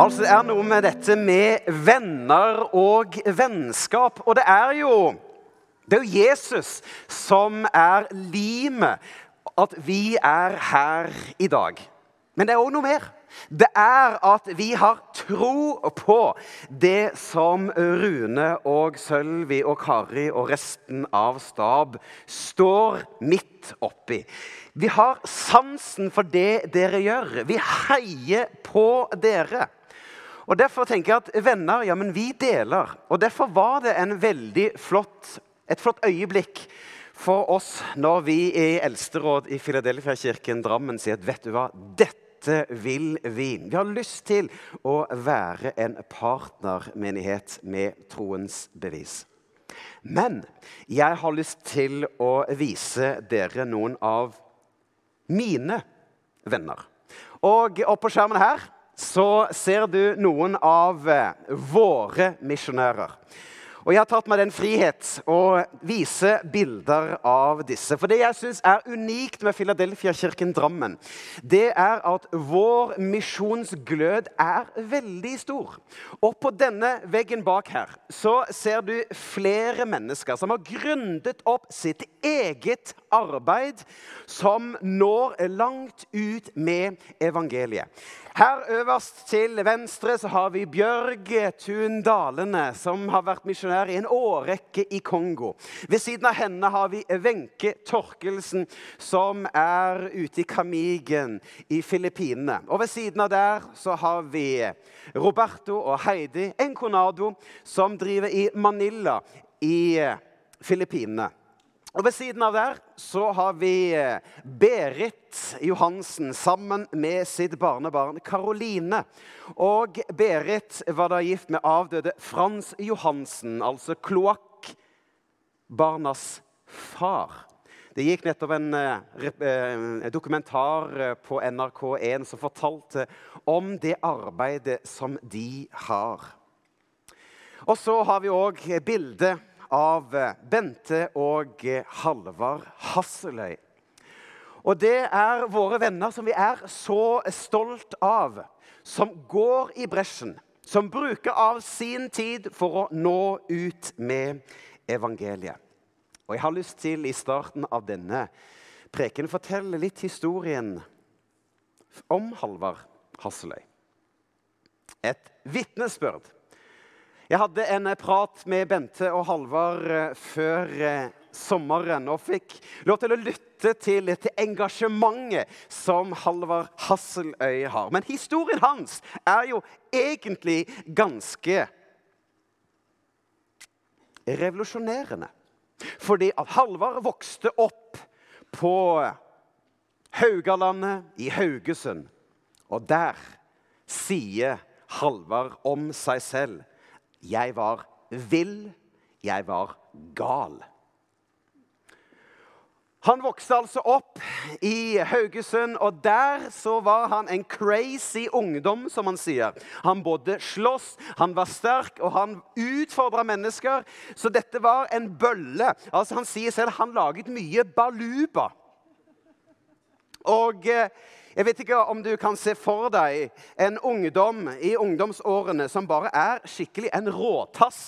Altså, Det er noe med dette med venner og vennskap. Og det er jo, det er Jesus som er limet at vi er her i dag. Men det er òg noe mer. Det er at vi har tro på det som Rune og Sølvi og Kari og resten av stab står midt oppi. Vi har sansen for det dere gjør. Vi heier på dere. Og Derfor tenker jeg at venner, ja, men vi deler. Og Derfor var det en veldig flott, et flott øyeblikk for oss når vi i eldsteråd i Filadelfia-kirken Drammen sier at vet du hva, dette vil vi. Vi har lyst til å være en partnermenighet med troens bevis. Men jeg har lyst til å vise dere noen av mine venner. Og oppå skjermen her så ser du noen av eh, våre misjonærer. Og Jeg har tatt meg den frihet å vise bilder av disse. For Det jeg syns er unikt med Filadelfia-kirken Drammen, det er at vår misjonsglød er veldig stor. Og på denne veggen bak her så ser du flere mennesker som har grundet opp sitt eget arbeid, som når langt ut med evangeliet. Her øverst til venstre så har vi Bjørg Tun Dalene, som har vært misjonær i en årrekke i Kongo. Ved siden av henne har vi Wenche Torkelsen, som er ute i Kamigen i Filippinene. Og ved siden av der så har vi Roberto og Heidi Enconado, som driver i Manila i Filippinene. Og Ved siden av der så har vi eh, Berit Johansen sammen med sitt barnebarn Karoline. Og Berit var da gift med avdøde Frans Johansen, altså kloakkbarnas far. Det gikk nettopp en eh, dokumentar eh, på NRK1 som fortalte om det arbeidet som de har. Og så har vi òg bildet av eh, Bente og eh, Halvard Hasseløy. Og det er våre venner som vi er så stolt av, som går i bresjen, som bruker av sin tid for å nå ut med evangeliet. Og Jeg har lyst til i starten av denne preken fortelle litt historien om Halvard Hasseløy. Et vitnesbyrd jeg hadde en eh, prat med Bente og Halvard eh, før eh, sommeren og fikk lov til å lytte til, til engasjementet som Halvard Hasseløy har. Men historien hans er jo egentlig ganske revolusjonerende. Fordi at Halvard vokste opp på Haugalandet i Haugesund. Og der sier Halvard om seg selv jeg var vill, jeg var gal. Han vokste altså opp i Haugesund, og der så var han en crazy ungdom, som han sier. Han både sloss, han var sterk, og han utfordra mennesker. Så dette var en bølle. Altså Han sier selv han laget mye baluba. Og eh, jeg vet ikke om du kan se for deg en ungdom i ungdomsårene som bare er skikkelig en råtass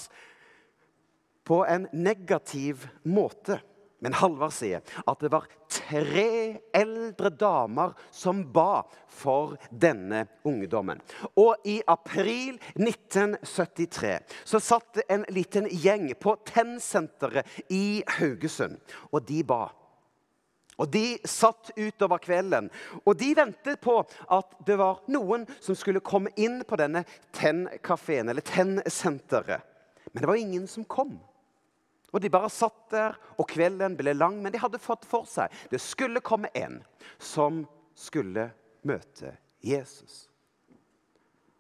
på en negativ måte. Men Halvard sier at det var tre eldre damer som ba for denne ungdommen. Og i april 1973 så satt en liten gjeng på Tennsenteret i Haugesund, og de ba. Og De satt utover kvelden og de ventet på at det var noen som skulle komme inn på denne Tenn-kafeen, eller Tenn-senteret. Men det var ingen som kom. Og De bare satt der, og kvelden ble lang, men de hadde fått for seg det skulle komme en som skulle møte Jesus.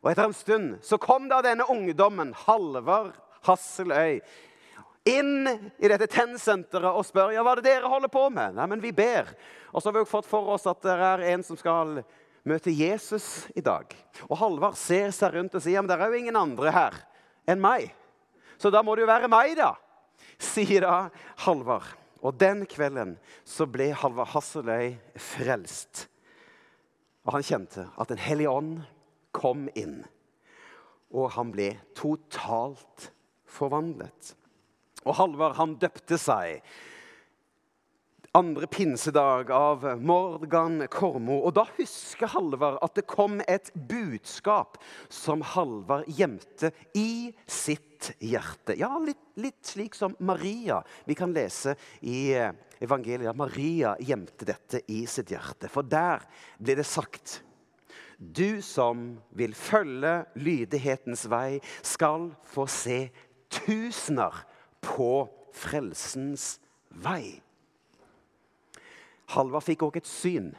Og Etter en stund så kom da denne ungdommen, Halvard Hasseløy, inn i dette tennsenteret og spør ja, hva er det dere holder på med. Nei, men vi ber. Og så har vi fått for oss at det er en som skal møte Jesus i dag. Og Halvard ser seg rundt og sier ja, men det er jo ingen andre her enn meg. Så da må det jo være meg, da, sier da Halvard. Og den kvelden så ble Halvard Hasseløy frelst. Og han kjente at Den hellige ånd kom inn. og han ble totalt forvandlet. Og Halvard han døpte seg andre pinsedag av Morgan Kormo. Og da husker Halvard at det kom et budskap som Halvard gjemte i sitt hjerte. Ja, litt, litt, slik som Maria. Vi kan lese i eh, evangeliet at Maria gjemte dette i sitt hjerte. For der ble det sagt Du som vil følge lydighetens vei, skal få se tusener på frelsens vei. Halvard fikk òg et syn.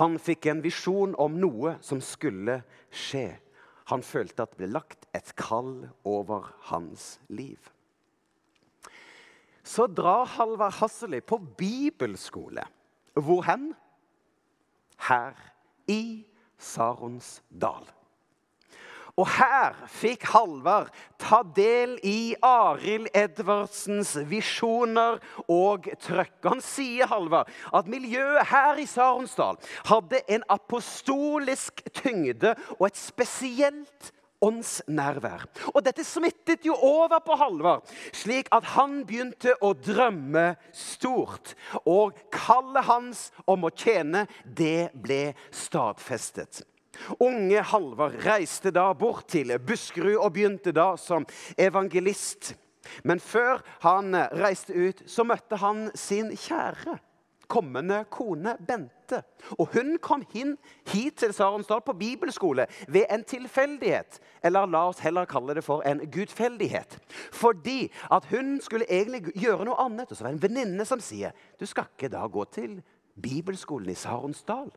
Han fikk en visjon om noe som skulle skje. Han følte at det ble lagt et kall over hans liv. Så drar Halvard Hasseli på bibelskole. Hvor hen? Her i Saronsdal. Og her fikk Halvard ta del i Arild Edvardsens visjoner og trøkk. Han sier Halvard, at miljøet her i Saronsdal hadde en apostolisk tyngde og et spesielt åndsnærvær. Og dette smittet jo over på Halvard, slik at han begynte å drømme stort. Og kallet hans om å tjene, det ble stadfestet. Unge Halvard reiste da bort til Buskerud og begynte da som evangelist. Men før han reiste ut, så møtte han sin kjære, kommende kone Bente. Og hun kom hin, hit til Sarensdal på bibelskole ved en tilfeldighet. Eller la oss heller kalle det for en gudfeldighet. Fordi at hun skulle egentlig gjøre noe annet. Og så var det en venninne som sier du skal ikke da gå til bibelskolen i Saronsdal.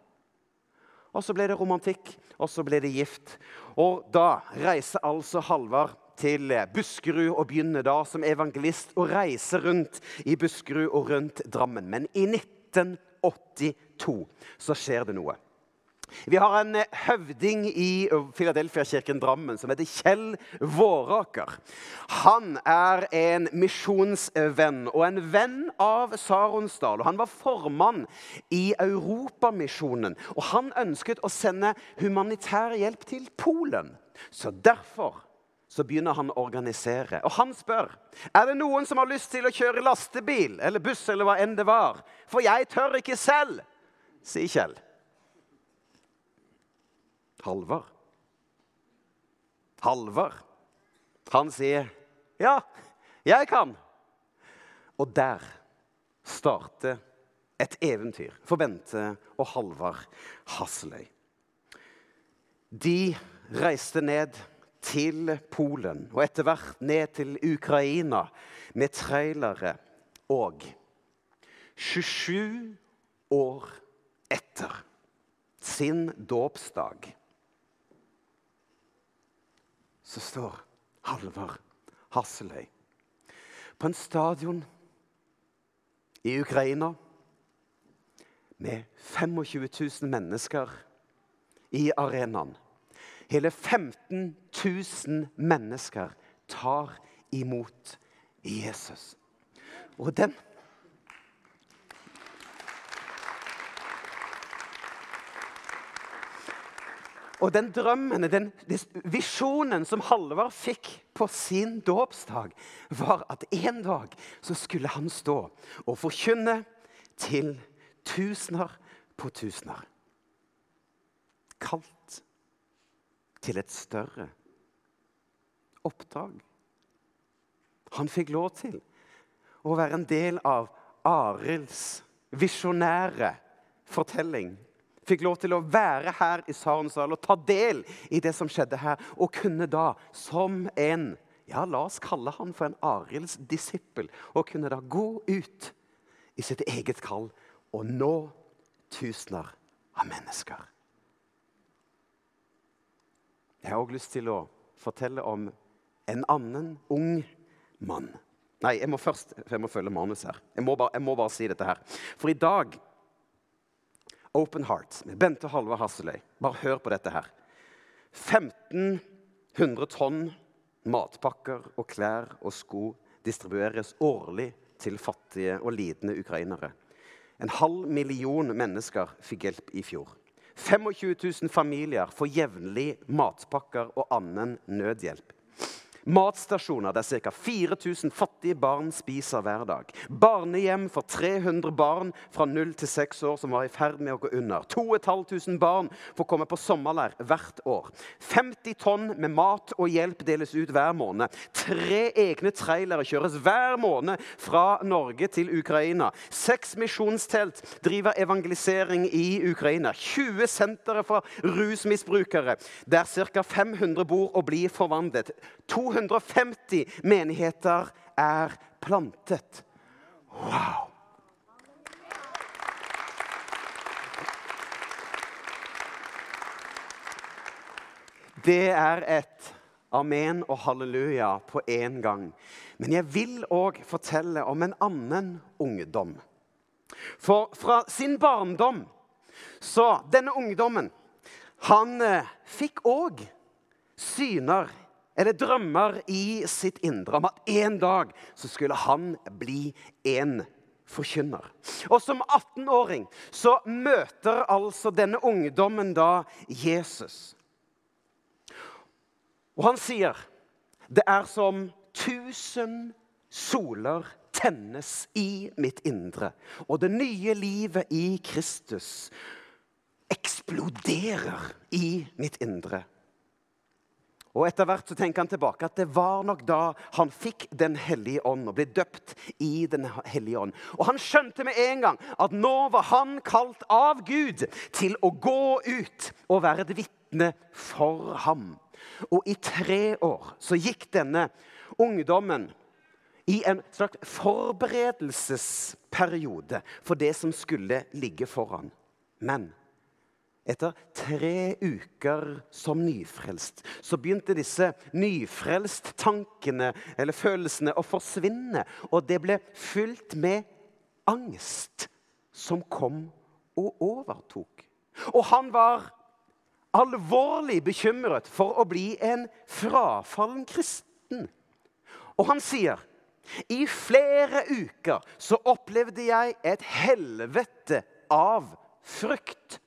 Og så ble det romantikk, og så ble det gift. Og da reiser altså Halvard til Buskerud og begynner da som evangelist å reise rundt i Buskerud og rundt Drammen. Men i 1982 så skjer det noe. Vi har en høvding i Filadelfia-kirken Drammen som heter Kjell Våraker. Han er en misjonsvenn og en venn av Saronsdal. og Han var formann i Europamisjonen. Og han ønsket å sende humanitær hjelp til Polen. Så derfor så begynner han å organisere. Og han spør er det noen som har lyst til å kjøre lastebil eller buss eller hva enn det var. For jeg tør ikke selv, sier Kjell. Halvard. Halvard. Han sier, 'Ja, jeg kan'. Og der starter et eventyr for Bente og Halvard Hasseløy. De reiste ned til Polen og etter hvert ned til Ukraina med trailere. Og 27 år etter sin dåpsdag så står Halvard Hasseløy på en stadion i Ukraina med 25 000 mennesker i arenaen. Hele 15 000 mennesker tar imot Jesus. Og den Og den drømmen, den visjonen som Halvard fikk på sin dåpsdag, var at en dag så skulle han stå og forkynne til tusener på tusener. Kalt til et større oppdrag. Han fikk lov til å være en del av Arilds visjonære fortelling fikk lov til å være her i Sarensdal og ta del i det som skjedde her. Og kunne da, som en ja, La oss kalle han for en Arilds disippel. Og kunne da gå ut i sitt eget kall og nå tusener av mennesker. Jeg har òg lyst til å fortelle om en annen ung mann. Nei, jeg må først jeg må følge manus her. Jeg må, bare, jeg må bare si dette her. For i dag Open Heart med Bente Halve Hasseløy. Bare hør på dette her. 1500 tonn matpakker og klær og sko distribueres årlig til fattige og lidende ukrainere. En halv million mennesker fikk hjelp i fjor. 25 000 familier får jevnlig matpakker og annen nødhjelp. Matstasjoner der ca. 4000 fattige barn spiser hver dag. Barnehjem for 300 barn fra 0 til 6 år som var i ferd med å gå under. 2500 barn får komme på sommerleir hvert år. 50 tonn med mat og hjelp deles ut hver måned. Tre egne trailere kjøres hver måned fra Norge til Ukraina. Seks misjonstelt driver evangelisering i Ukraina. 20 sentre for rusmisbrukere, der ca. 500 bor og blir forvandlet. 250 menigheter er plantet. Wow! Det er et amen og halleluja på én gang. Men jeg vil òg fortelle om en annen ungdom. For fra sin barndom så Denne ungdommen, han eh, fikk òg syner eller drømmer i sitt indre om at en dag så skulle han bli en forkynner. Og som 18-åring så møter altså denne ungdommen da Jesus. Og han sier det er som tusen soler tennes i mitt indre, og det nye livet i Kristus eksploderer i mitt indre. Og Etter hvert så tenker han tilbake at det var nok da han fikk Den hellige ånd og ble døpt i Den hellige ånd. Og Han skjønte med en gang at nå var han kalt av Gud til å gå ut og være et vitne for ham. Og i tre år så gikk denne ungdommen i en slags forberedelsesperiode for det som skulle ligge foran. Men etter tre uker som nyfrelst så begynte disse nyfrelst-tankene eller følelsene å forsvinne. Og det ble fylt med angst som kom og overtok. Og han var alvorlig bekymret for å bli en frafallen kristen. Og han sier i flere uker så opplevde jeg et helvete av frykt.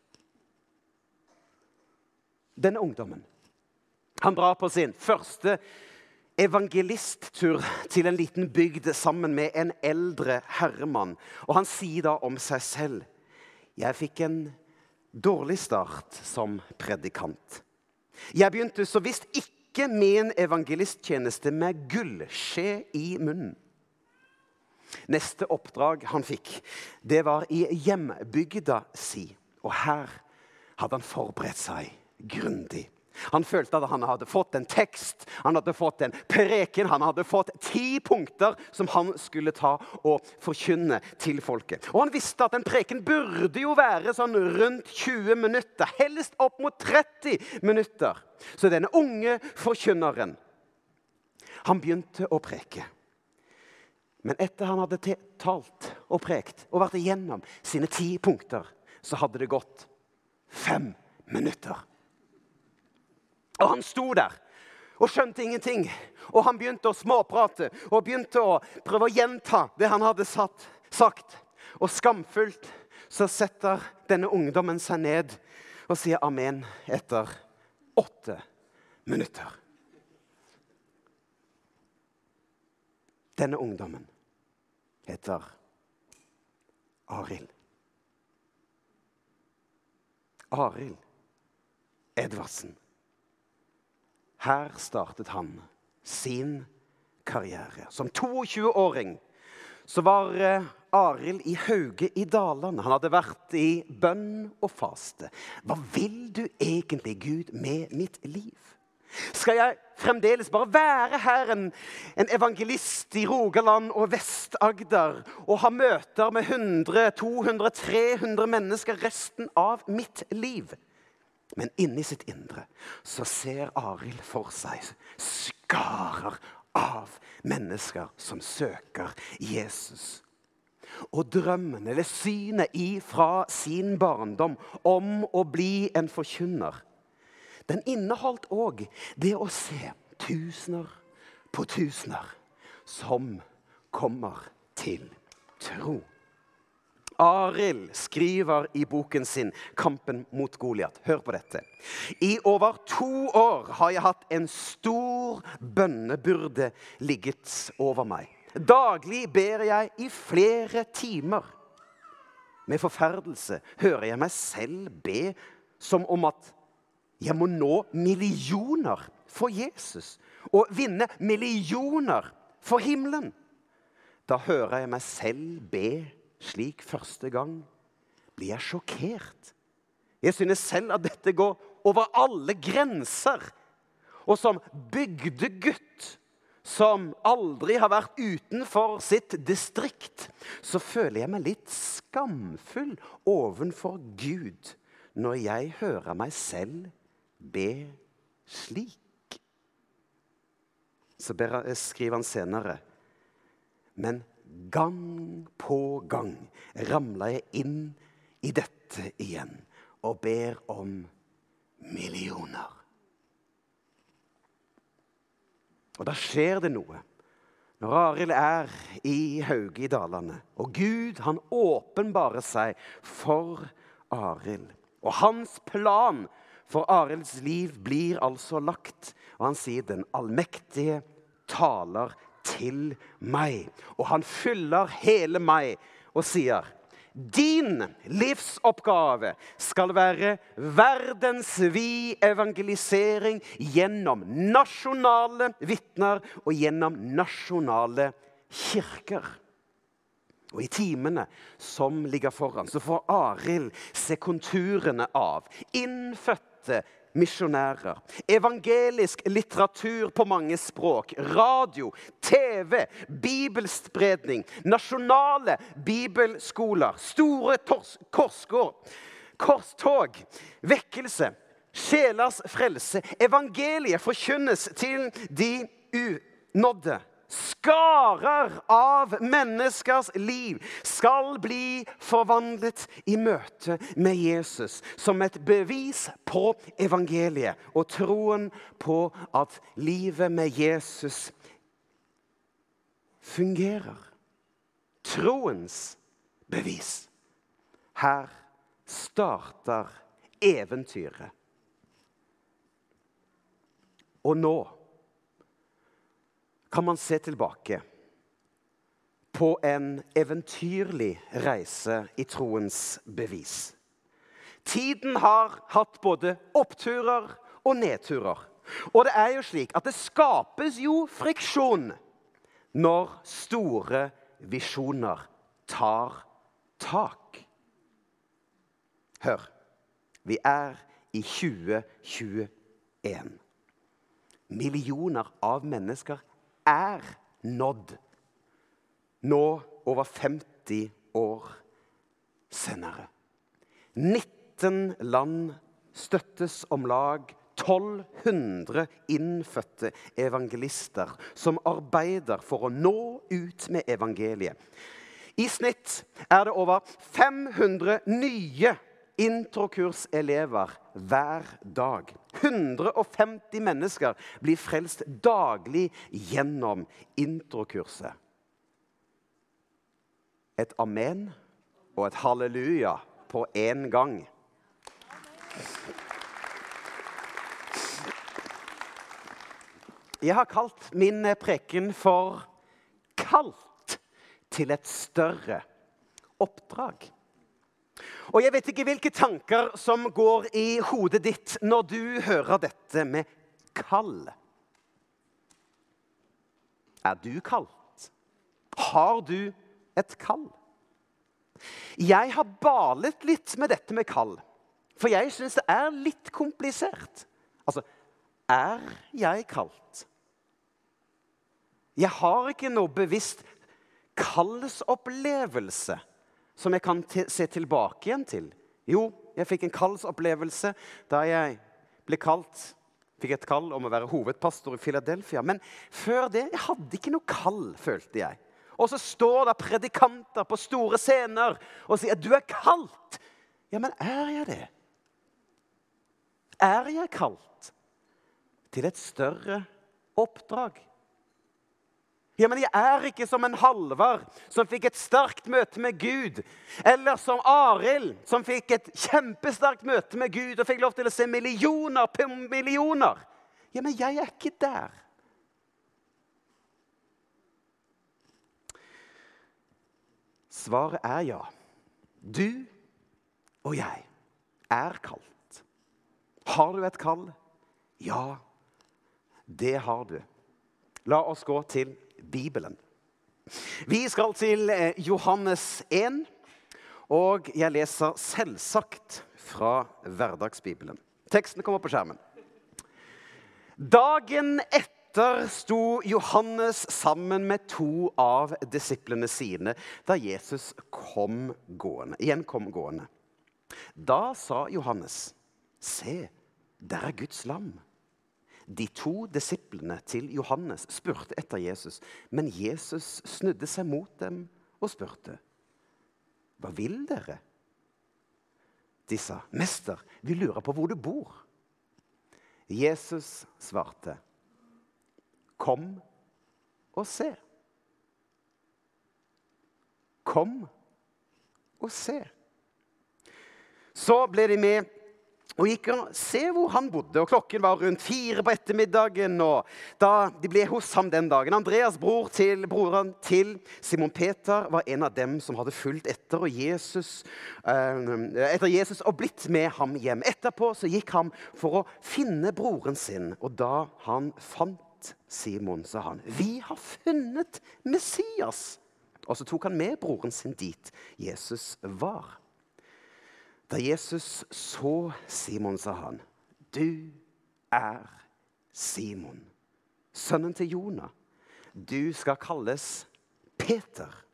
Denne ungdommen han drar på sin første evangelisttur til en liten bygd sammen med en eldre herremann. Og Han sier da om seg selv jeg fikk en dårlig start som predikant. Jeg begynte så visst ikke min evangelisttjeneste med gullskje i munnen. Neste oppdrag han fikk, det var i hjembygda si. Og her hadde han forberedt seg grundig. Han følte at han hadde fått en tekst, han hadde fått en preken. Han hadde fått ti punkter som han skulle ta og forkynne til folket. Og Han visste at en preken burde jo være sånn rundt 20 minutter, helst opp mot 30 minutter. Så denne unge forkynneren han begynte å preke. Men etter han hadde talt og prekt og vært igjennom sine ti punkter, så hadde det gått fem minutter. Og han sto der og skjønte ingenting. Og han begynte å småprate og begynte å prøve å gjenta det han hadde satt, sagt. Og skamfullt så setter denne ungdommen seg ned og sier amen etter åtte minutter. Denne ungdommen heter Arild. Arild Edvardsen. Her startet han sin karriere. Som 22-åring så var eh, Arild i Hauge i Dalane. Han hadde vært i bønn og faste. Hva vil du egentlig, Gud, med mitt liv? Skal jeg fremdeles bare være her, en, en evangelist i Rogaland og Vest-Agder, og ha møter med 100, 200, 300 mennesker resten av mitt liv? Men inni sitt indre så ser Arild for seg skarer av mennesker som søker Jesus. Og drømmen eller synet ifra sin barndom om å bli en forkynner, den inneholdt òg det å se tusener på tusener som kommer til tro. Arild skriver i boken sin 'Kampen mot Goliat'. Hør på dette. I over to år har jeg hatt en stor bønnebyrde ligget over meg. Daglig ber jeg i flere timer. Med forferdelse hører jeg meg selv be som om at jeg må nå millioner for Jesus og vinne millioner for himmelen. Da hører jeg meg selv be slik første gang, blir jeg sjokkert. Jeg synes selv at dette går over alle grenser. Og som bygdegutt som aldri har vært utenfor sitt distrikt, så føler jeg meg litt skamfull overfor Gud når jeg hører meg selv be slik. Så skriver han senere men gang på gang ramler jeg inn i dette igjen og ber om millioner. Og da skjer det noe. Når Arild er i Hauge i Dalane, og Gud han åpenbarer seg for Arild. Og hans plan for Arilds liv blir altså lagt. Og han sier den allmektige taler til meg. Og han fyller hele meg og sier din livsoppgave skal være verdensvid evangelisering gjennom nasjonale vitner og gjennom nasjonale kirker. Og I timene som ligger foran, så får Arild se konturene av innfødte misjonærer. Evangelisk litteratur på mange språk. Radio, TV, bibelspredning. Nasjonale bibelskoler. Store korsgård. Korstog. Vekkelse. Sjelers frelse. Evangeliet forkynnes til de unådde. Skarer av menneskers liv skal bli forvandlet i møte med Jesus som et bevis på evangeliet og troen på at livet med Jesus fungerer. Troens bevis. Her starter eventyret. Og nå kan man se tilbake på en eventyrlig reise i troens bevis. Tiden har hatt både oppturer og nedturer. Og det er jo slik at det skapes jo friksjon når store visjoner tar tak. Hør. Vi er i 2021. Millioner av mennesker er nådd nå over 50 år senere. 19 land støttes om lag 1200 innfødte evangelister som arbeider for å nå ut med evangeliet. I snitt er det over 500 nye introkurselever hver dag. 150 mennesker blir frelst daglig gjennom introkurset. Et amen og et halleluja på én gang. Jeg har kalt min preken for 'Kalt til et større oppdrag'. Og jeg vet ikke hvilke tanker som går i hodet ditt når du hører dette med kall. Er du kalt? Har du et kall? Jeg har balet litt med dette med kall, for jeg syns det er litt komplisert. Altså, er jeg kalt? Jeg har ikke noe bevisst kallsopplevelse som jeg kan se tilbake igjen til? Jo, jeg fikk en kallsopplevelse da jeg ble kalt fikk et kall om å være hovedpastor i Philadelphia. Men før det jeg hadde ikke noe kall, følte jeg. Og så står det predikanter på store scener og sier du er kalt. Ja, men er jeg det? Er jeg kalt til et større oppdrag? Ja, men jeg er ikke som en Halvard som fikk et sterkt møte med Gud. Eller som Arild som fikk et kjempesterkt møte med Gud og fikk lov til å se millioner på millioner. Ja, men jeg er ikke der. Svaret er ja. Du og jeg er kalt. Har du et kall? Ja, det har du. La oss gå til Bibelen. Vi skal til eh, Johannes 1, og jeg leser selvsagt fra Hverdagsbibelen. Teksten kommer på skjermen. Dagen etter sto Johannes sammen med to av disiplene sine da Jesus kom gående, igjen kom gående. Da sa Johannes, se, der er Guds lam de to disiplene til Johannes spurte etter Jesus, men Jesus snudde seg mot dem og spurte, 'Hva vil dere?' De sa, 'Mester, vi lurer på hvor du bor.' Jesus svarte, 'Kom og se.' Kom og se. Så ble de med og gikk og se hvor han bodde. og Klokken var rundt fire på ettermiddagen. og da De ble hos ham den dagen. Andreas, bror til, broren til Simon Peter, var en av dem som hadde fulgt etter, Jesus, eh, etter Jesus og blitt med ham hjem. Etterpå så gikk han for å finne broren sin. Og da han fant Simon, sa han, 'Vi har funnet Messias.' Og så tok han med broren sin dit Jesus var. Da Jesus så Simon, sa han, 'Du er Simon, sønnen til Jonah. Du skal kalles Peter.'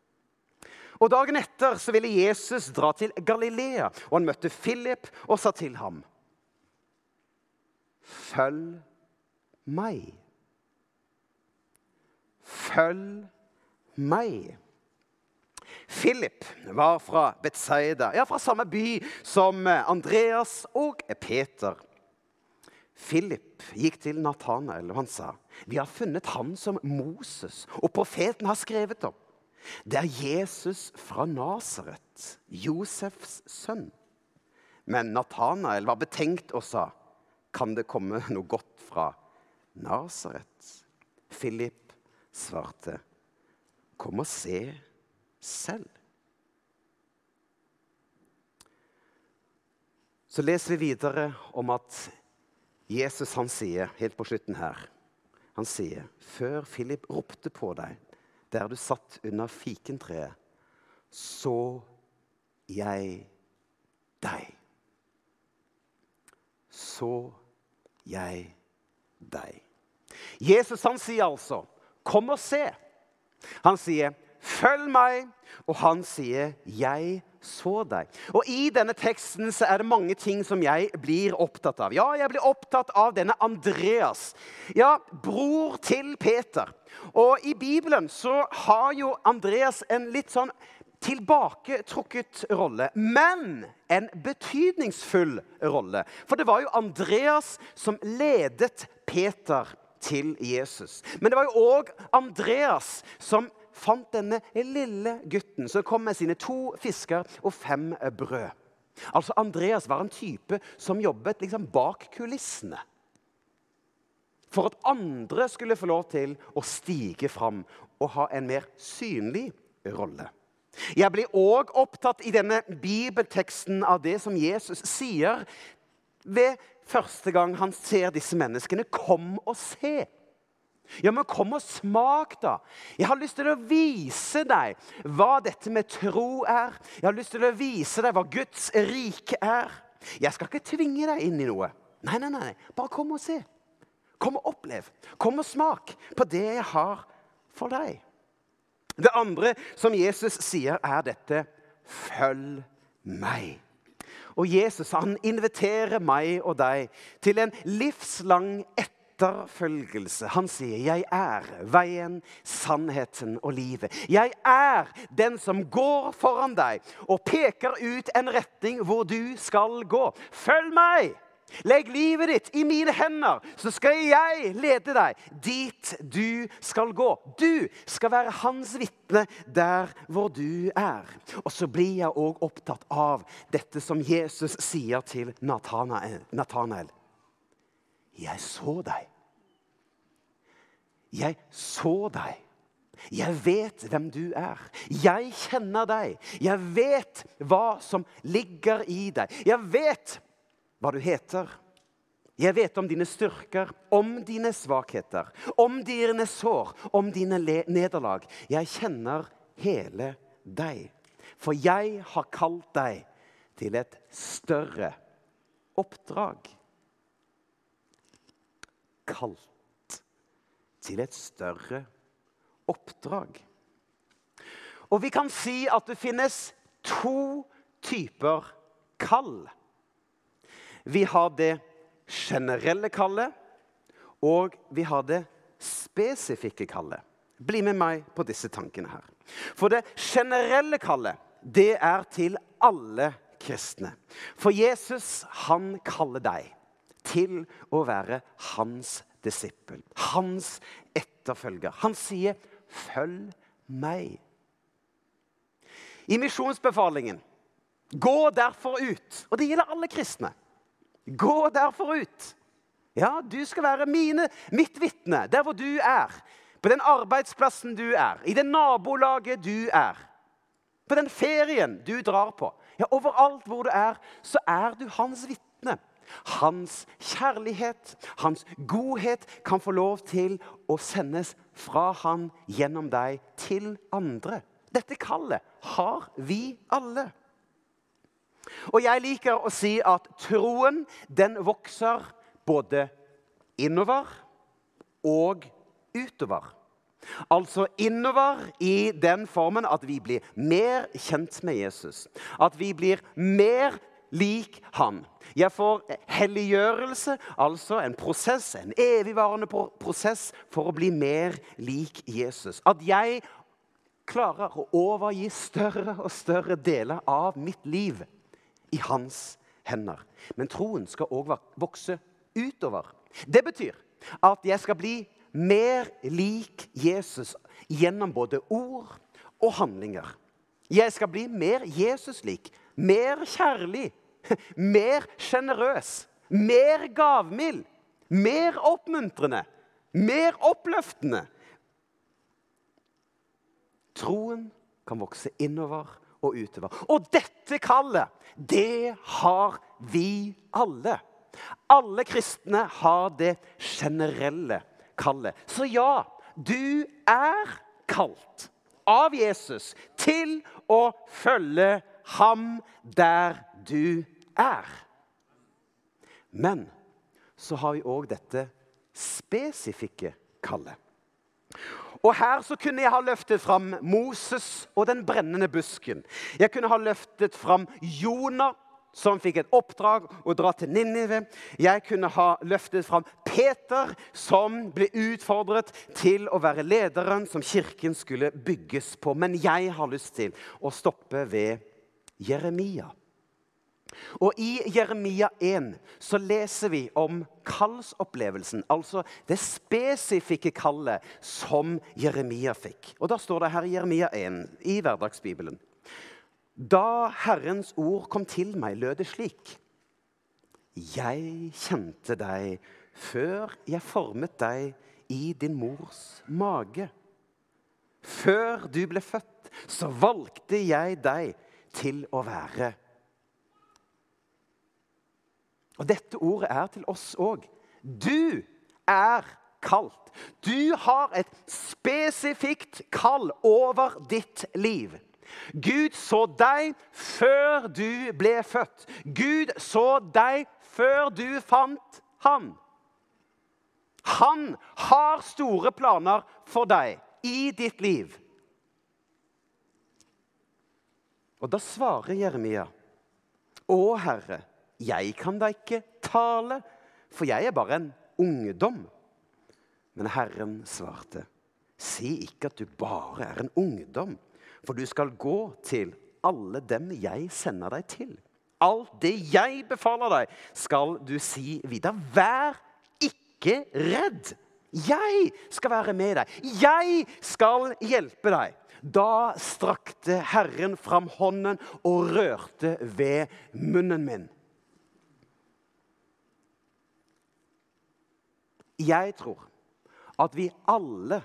Og Dagen etter så ville Jesus dra til Galilea, og han møtte Philip og sa til ham, 'Følg meg.' Følg meg. Philip var fra Betzaida, ja, fra samme by som Andreas og Peter. Philip gikk til Nathanael og han sa, 'Vi har funnet han som Moses og profeten har skrevet om.' Det er Jesus fra Nasaret, Josefs sønn. Men Nathanael var betenkt og sa, 'Kan det komme noe godt fra Nasaret?' Philip svarte, 'Kom og se.' Selv. Så leser vi videre om at Jesus han sier helt på slutten her Han sier, 'Før Philip ropte på deg der du satt under fikentreet, så jeg deg.' Så jeg deg. Jesus han sier altså, 'Kom og se'. Han sier, 'Følg meg', og han sier 'Jeg så deg'. Og I denne teksten så er det mange ting som jeg blir opptatt av. Ja, jeg blir opptatt av denne Andreas. Ja, bror til Peter. Og i Bibelen så har jo Andreas en litt sånn tilbaketrukket rolle, men en betydningsfull rolle. For det var jo Andreas som ledet Peter til Jesus. Men det var jo òg Andreas som fant denne lille gutten som kom med sine to fisker og fem brød. Altså Andreas var en type som jobbet liksom bak kulissene. For at andre skulle få lov til å stige fram og ha en mer synlig rolle. Jeg blir òg opptatt i denne bibelteksten av det som Jesus sier ved første gang han ser disse menneskene. Kom og se. Ja, men kom og smak, da. Jeg har lyst til å vise deg hva dette med tro er. Jeg har lyst til å vise deg hva Guds rike er. Jeg skal ikke tvinge deg inn i noe. Nei, nei, nei. Bare kom og se. Kom og opplev. Kom og smak på det jeg har for deg. Det andre som Jesus sier, er dette Følg meg. Og Jesus han inviterer meg og deg til en livslang etterfølgelse etterfølgelse. Han sier, 'Jeg er veien, sannheten og livet'. Jeg er den som går foran deg og peker ut en retning hvor du skal gå. Følg meg! Legg livet ditt i mine hender, så skal jeg lede deg dit du skal gå. Du skal være hans vitne der hvor du er. Og så blir jeg òg opptatt av dette som Jesus sier til Natanael. Jeg så deg. Jeg så deg. Jeg vet hvem du er. Jeg kjenner deg. Jeg vet hva som ligger i deg. Jeg vet hva du heter. Jeg vet om dine styrker, om dine svakheter, om dine sår, om dine nederlag. Jeg kjenner hele deg. For jeg har kalt deg til et større oppdrag. Kalt til et større oppdrag. Og vi kan si at det finnes to typer kall. Vi har det generelle kallet, og vi har det spesifikke kallet. Bli med meg på disse tankene her. For det generelle kallet, det er til alle kristne. For Jesus, han kaller deg til å være hans disippel. Hans etterfølger. Han sier, 'Følg meg'. I misjonsbefalingen Gå derfor ut. Og det gjelder alle kristne. Gå derfor ut. Ja, du skal være mine, mitt vitne der hvor du er. På den arbeidsplassen du er, i det nabolaget du er. På den ferien du drar på. Ja, Overalt hvor du er, så er du hans vitne. Hans kjærlighet, hans godhet, kan få lov til å sendes fra han gjennom deg til andre. Dette kallet har vi alle. Og jeg liker å si at troen den vokser både innover og utover. Altså innover i den formen at vi blir mer kjent med Jesus. At vi blir mer lik han. Jeg får helliggjørelse, altså en prosess, en evigvarende prosess for å bli mer lik Jesus. At jeg klarer å overgi større og større deler av mitt liv i hans hender. Men troen skal òg vokse utover. Det betyr at jeg skal bli mer lik Jesus gjennom både ord og handlinger. Jeg skal bli mer Jesus-lik, mer kjærlig, mer sjenerøs, mer gavmild, mer oppmuntrende, mer oppløftende. Troen kan vokse innover og utover. Og dette kallet, det har vi alle. Alle kristne har det generelle kallet. Så ja, du er kalt av Jesus til å følge ham der du er. Men så har vi òg dette spesifikke kallet. Og Her så kunne jeg ha løftet fram Moses og den brennende busken. Jeg kunne ha løftet fram Jonah, som fikk et oppdrag å dra til Ninive. Jeg kunne ha løftet fram Peter, som ble utfordret til å være lederen som kirken skulle bygges på. Men jeg har lyst til å stoppe ved Jeremia. Og I Jeremia 1 så leser vi om kallsopplevelsen, altså det spesifikke kallet som Jeremia fikk. Og Da står det her i Jeremia 1 i hverdagsbibelen. Da Herrens ord kom til meg, lød det slik. Jeg kjente deg før jeg formet deg i din mors mage. Før du ble født, så valgte jeg deg til å være og dette ordet er til oss òg. Du er kalt. Du har et spesifikt kall over ditt liv. Gud så deg før du ble født. Gud så deg før du fant han. Han har store planer for deg i ditt liv. Og da svarer Jeremia, Å, Herre, jeg kan da ikke tale, for jeg er bare en ungdom. Men Herren svarte, si ikke at du bare er en ungdom, for du skal gå til alle dem jeg sender deg til. Alt det jeg befaler deg, skal du si videre. Vær ikke redd. Jeg skal være med deg. Jeg skal hjelpe deg. Da strakte Herren fram hånden og rørte ved munnen min. Jeg tror at vi alle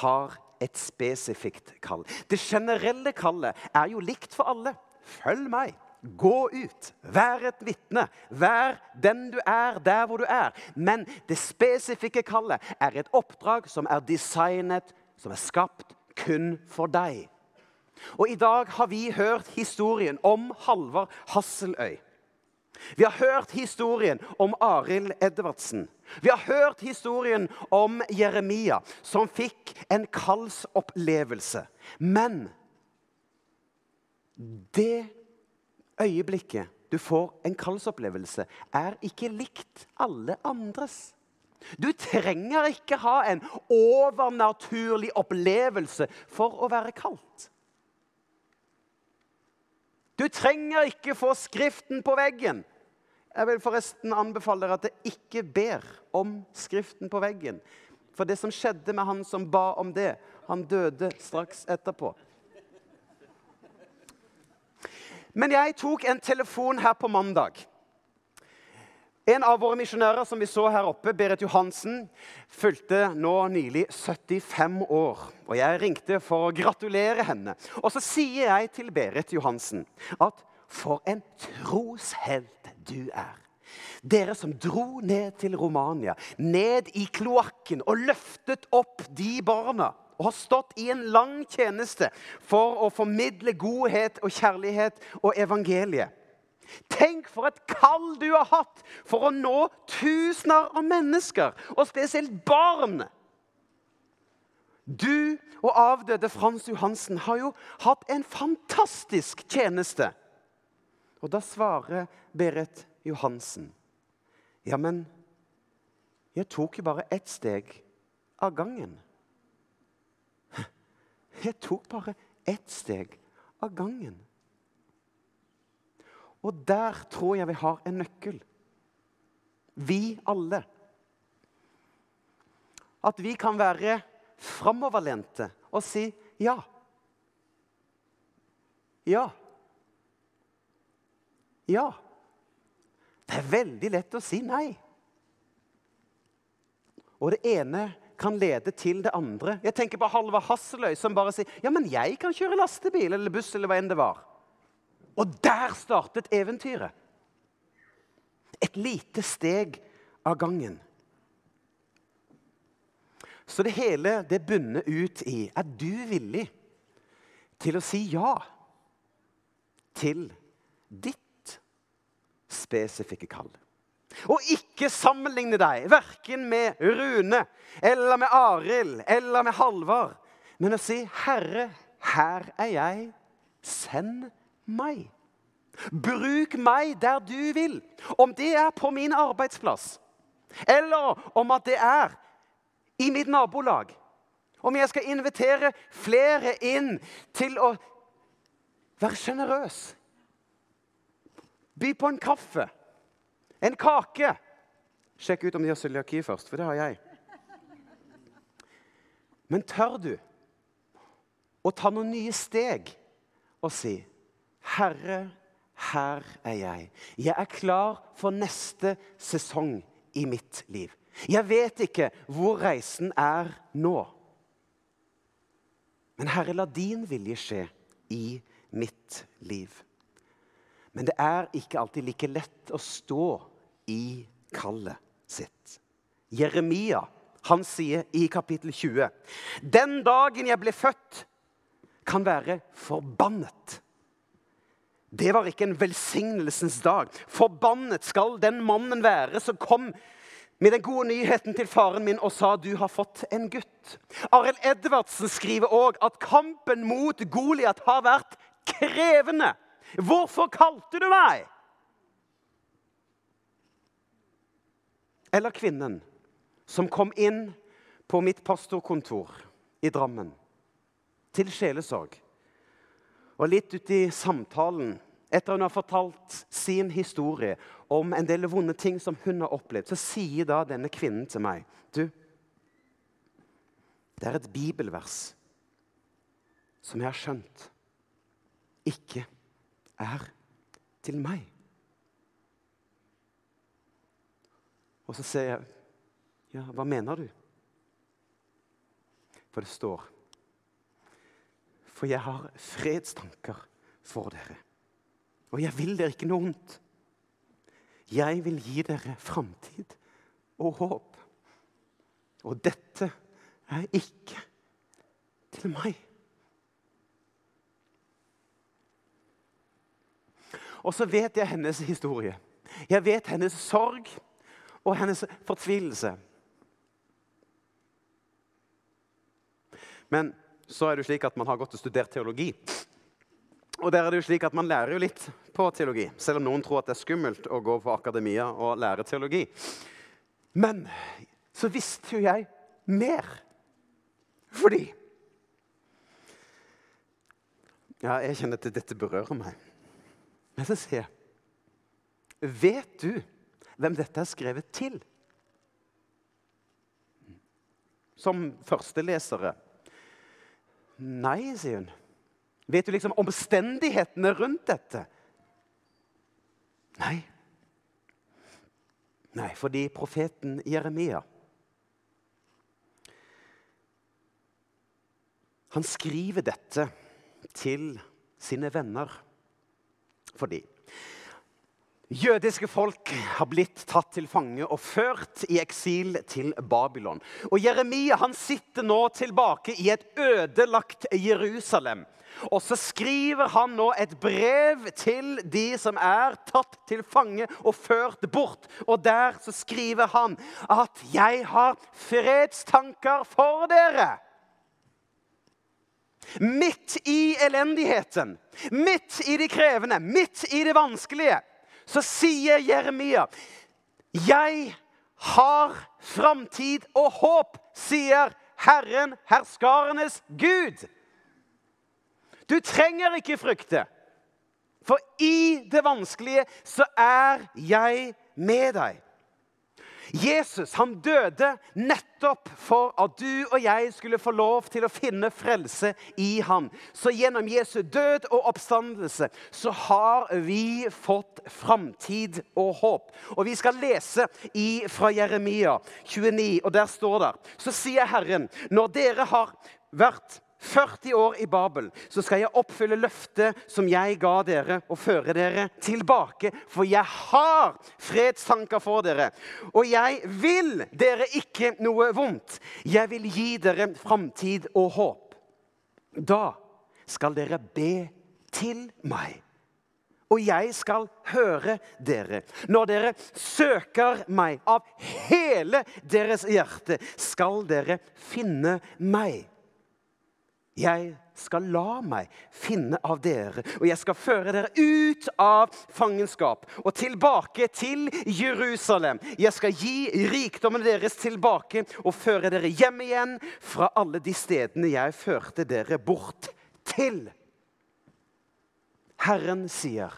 har et spesifikt kall. Det generelle kallet er jo likt for alle. Følg meg. Gå ut. Vær et vitne. Vær den du er, der hvor du er. Men det spesifikke kallet er et oppdrag som er designet, som er skapt kun for deg. Og I dag har vi hørt historien om Halvard Hasseløy. Vi har hørt historien om Arild Edvardsen. Vi har hørt historien om Jeremia, som fikk en kallsopplevelse. Men det øyeblikket du får en kallsopplevelse, er ikke likt alle andres. Du trenger ikke ha en overnaturlig opplevelse for å være kalt. Du trenger ikke få Skriften på veggen. Jeg vil forresten anbefale dere at dere ikke ber om Skriften på veggen. For det som skjedde med han som ba om det, han døde straks etterpå. Men jeg tok en telefon her på mandag. En av våre misjonærer som vi så her oppe, Berit Johansen, fylte nå nylig 75 år. Og Jeg ringte for å gratulere henne. Og så sier jeg til Berit Johansen at for en troshelt du er. Dere som dro ned til Romania, ned i kloakken og løftet opp de barna. Og har stått i en lang tjeneste for å formidle godhet og kjærlighet og evangeliet. Tenk for et kall du har hatt for å nå tusener av mennesker, og spesielt barn. Du og avdøde Frans Johansen har jo hatt en fantastisk tjeneste. Og da svarer Berit Johansen Ja, men jeg tok jo bare ett steg av gangen. Jeg tok bare ett steg av gangen. Og der tror jeg vi har en nøkkel. Vi alle. At vi kan være framoverlente og si ja. Ja. Ja. Det er veldig lett å si nei. Og det ene kan lede til det andre. Jeg tenker på Halvard Hasseløy, som bare sier ja, men jeg kan kjøre lastebil eller buss. eller hva enn det var. Og der startet eventyret. Et lite steg av gangen. Så det hele det bunner ut i Er du villig til å si ja til ditt spesifikke kall? Og ikke sammenligne deg verken med Rune eller med Arild eller med Halvard, men å si 'Herre, her er jeg. Send meg'. Bruk meg der du vil. Om det er på min arbeidsplass, eller om at det er i mitt nabolag. Om jeg skal invitere flere inn til å være sjenerøs. By på en kaffe, en kake. Sjekk ut om de har cøliaki først, for det har jeg. Men tør du å ta noen nye steg og si 'Herre, her er jeg. Jeg er klar for neste sesong i mitt liv.' Jeg vet ikke hvor reisen er nå. Men Herre, la din vilje skje i mitt liv. Men det er ikke alltid like lett å stå i kallet sitt. Jeremia han sier i kapittel 20.: Den dagen jeg ble født, kan være forbannet. Det var ikke en velsignelsens dag. Forbannet skal den mannen være som kom med den gode nyheten til faren min og sa du har fått en gutt. Arild Edvardsen skriver òg at kampen mot Goliat har vært krevende. Hvorfor kalte du meg? Eller kvinnen som kom inn på mitt pastorkontor i Drammen til sjelesorg og litt uti samtalen etter hun har fortalt sin historie om en del vonde ting som hun har opplevd, så sier da denne kvinnen til meg Du, det er et bibelvers som jeg har skjønt ikke er til meg. Og så sier jeg, 'Ja, hva mener du?' For det står For jeg har fredstanker for dere. Og jeg vil dere ikke noe vondt. Jeg vil gi dere framtid og håp. Og dette er ikke til meg. Og så vet jeg hennes historie. Jeg vet hennes sorg og hennes fortvilelse. Men så er det jo slik at man har gått og studert teologi. Og der er det jo slik at Man lærer jo litt på teologi, selv om noen tror at det er skummelt å gå på akademia og lære teologi. Men så visste jo jeg mer. Fordi Ja, jeg kjenner at dette berører meg. Men så sier jeg Vet du hvem dette er skrevet til? Som førstelesere. Nei, sier hun. Vet du liksom omstendighetene rundt dette? Nei. Nei, fordi profeten Jeremia Han skriver dette til sine venner fordi Jødiske folk har blitt tatt til fange og ført i eksil til Babylon. Og Jeremia han sitter nå tilbake i et ødelagt Jerusalem. Og så skriver han nå et brev til de som er tatt til fange og ført bort. Og der så skriver han at 'jeg har fredstanker for dere'. Midt i elendigheten, midt i det krevende, midt i det vanskelige så sier Jeremia Jeg har framtid og håp, sier Herren, herskarenes Gud. Du trenger ikke frykte, for i det vanskelige så er jeg med deg. Jesus han døde nettopp for at du og jeg skulle få lov til å finne frelse i ham. Så gjennom Jesu død og oppstandelse så har vi fått framtid og håp. Og Vi skal lese i, fra Jeremia 29, og der står det Så sier Herren, når dere har vært 40 år i Babel, så skal jeg oppfylle løftet som jeg ga dere, og føre dere tilbake. For jeg har fredstanker for dere, og jeg vil dere ikke noe vondt. Jeg vil gi dere framtid og håp. Da skal dere be til meg. Og jeg skal høre dere. Når dere søker meg av hele deres hjerte, skal dere finne meg. Jeg skal la meg finne av dere, og jeg skal føre dere ut av fangenskap og tilbake til Jerusalem. Jeg skal gi rikdommen deres tilbake og føre dere hjem igjen fra alle de stedene jeg førte dere bort til. Herren sier,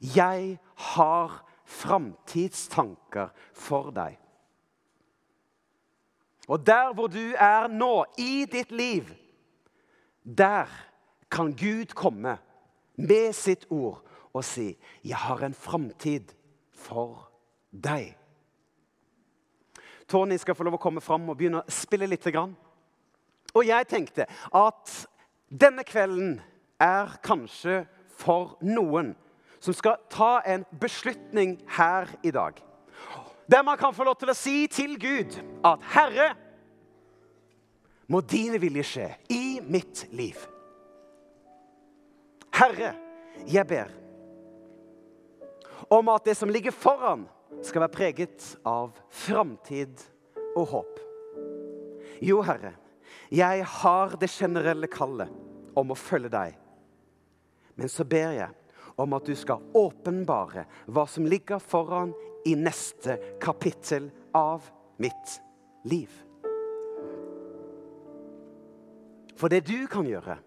'Jeg har framtidstanker for deg'. Og der hvor du er nå, i ditt liv, der kan Gud komme med sitt ord og si, 'Jeg har en framtid for deg'. Tony skal få lov å komme fram og begynne å spille litt. Og jeg tenkte at denne kvelden er kanskje for noen som skal ta en beslutning her i dag. Der man kan få lov til å si til Gud at 'Herre' må dine vilje skje i mitt liv. Herre, jeg ber om at det som ligger foran, skal være preget av framtid og håp. Jo, Herre, jeg har det generelle kallet om å følge deg. Men så ber jeg om at du skal åpenbare hva som ligger foran i neste kapittel av mitt liv. For det du kan gjøre,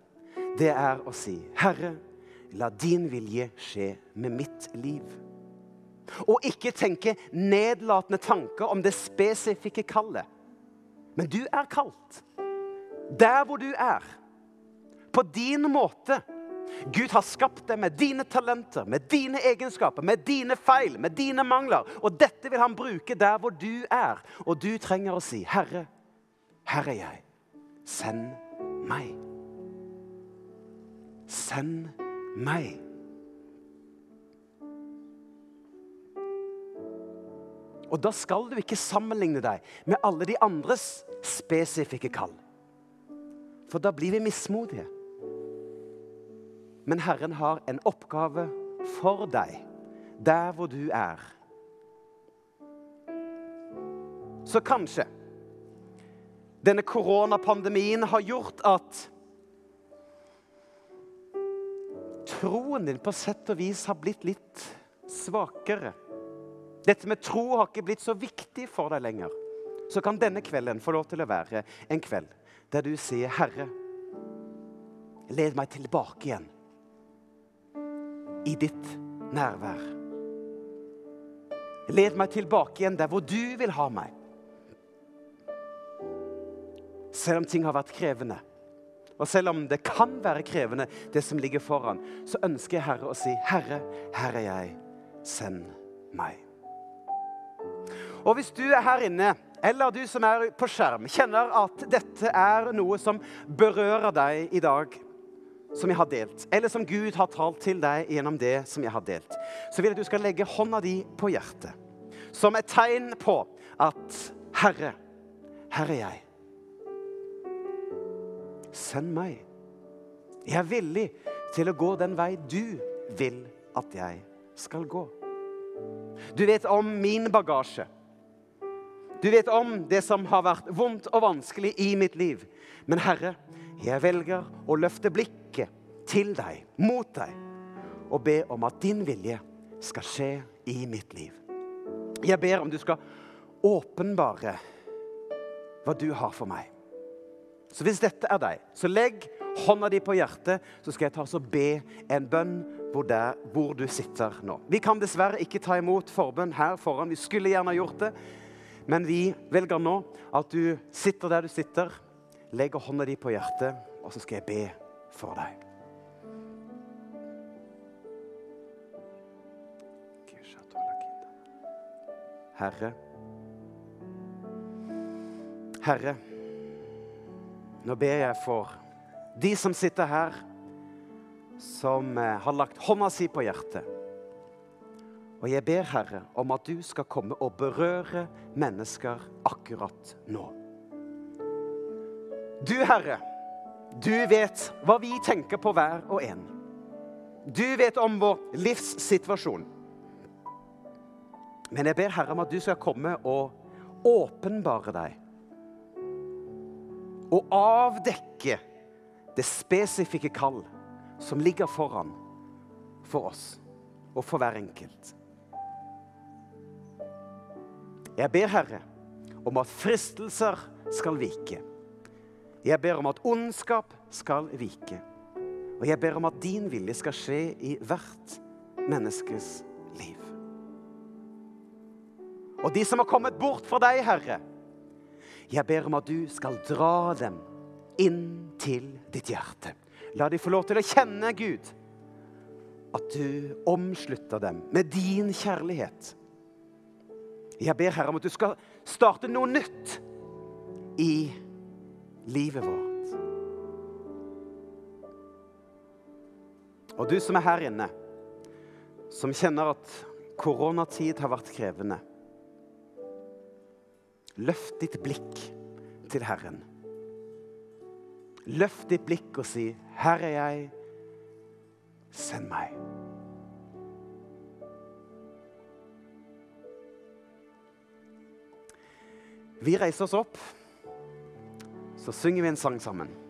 det er å si, 'Herre, la din vilje skje med mitt liv. Og ikke tenke nedlatende tanker om det spesifikke kallet. Men du er kalt. Der hvor du er. På din måte. Gud har skapt deg med dine talenter, med dine egenskaper, med dine feil, med dine mangler. Og dette vil han bruke der hvor du er. Og du trenger å si, 'Herre, her er jeg. Send meg.' Send meg. Og da skal du ikke sammenligne deg med alle de andres spesifikke kall. For da blir vi mismodige. Men Herren har en oppgave for deg der hvor du er. Så kanskje denne koronapandemien har gjort at troen din på sett og vis har blitt litt svakere. Dette med tro har ikke blitt så viktig for deg lenger. Så kan denne kvelden få lov til å være en kveld der du sier, 'Herre, led meg tilbake igjen i ditt nærvær'. Led meg tilbake igjen der hvor du vil ha meg. Selv om ting har vært krevende, og selv om det kan være krevende, det som ligger foran, så ønsker jeg Herre å si, 'Herre, her er jeg. Send meg'. Og hvis du er her inne, eller du som er på skjerm, kjenner at dette er noe som berører deg i dag, som jeg har delt, eller som Gud har talt til deg gjennom det som jeg har delt, så vil jeg at du skal legge hånda di på hjertet. Som et tegn på at Herre, her er jeg. Send meg. Jeg er villig til å gå den vei du vil at jeg skal gå. Du vet om min bagasje. Du vet om det som har vært vondt og vanskelig i mitt liv. Men Herre, jeg velger å løfte blikket til deg, mot deg, og be om at din vilje skal skje i mitt liv. Jeg ber om du skal åpenbare hva du har for meg. Så hvis dette er deg, så legg hånda di på hjertet, så skal jeg ta og be en bønn hvor, der, hvor du sitter nå. Vi kan dessverre ikke ta imot forbønn her foran. Vi skulle gjerne gjort det. Men vi velger nå at du sitter der du sitter, legger hånda di på hjertet, og så skal jeg be for deg. Herre. Herre, nå ber jeg for de som sitter her, som eh, har lagt hånda si på hjertet. Og jeg ber, Herre, om at du skal komme og berøre mennesker akkurat nå. Du, Herre, du vet hva vi tenker på hver og en. Du vet om vår livssituasjon. Men jeg ber Herre om at du skal komme og åpenbare deg. Og avdekke det spesifikke kall som ligger foran for oss og for hver enkelt. Jeg ber, Herre, om at fristelser skal vike. Jeg ber om at ondskap skal vike. Og jeg ber om at din vilje skal skje i hvert menneskes liv. Og de som har kommet bort fra deg, Herre, jeg ber om at du skal dra dem inn til ditt hjerte. La de få lov til å kjenne, Gud, at du omslutter dem med din kjærlighet. Jeg ber Herre om at du skal starte noe nytt i livet vårt. Og du som er her inne, som kjenner at koronatid har vært krevende. Løft ditt blikk til Herren. Løft ditt blikk og si, 'Her er jeg. Send meg.' Vi reiser oss opp, så synger vi en sang sammen.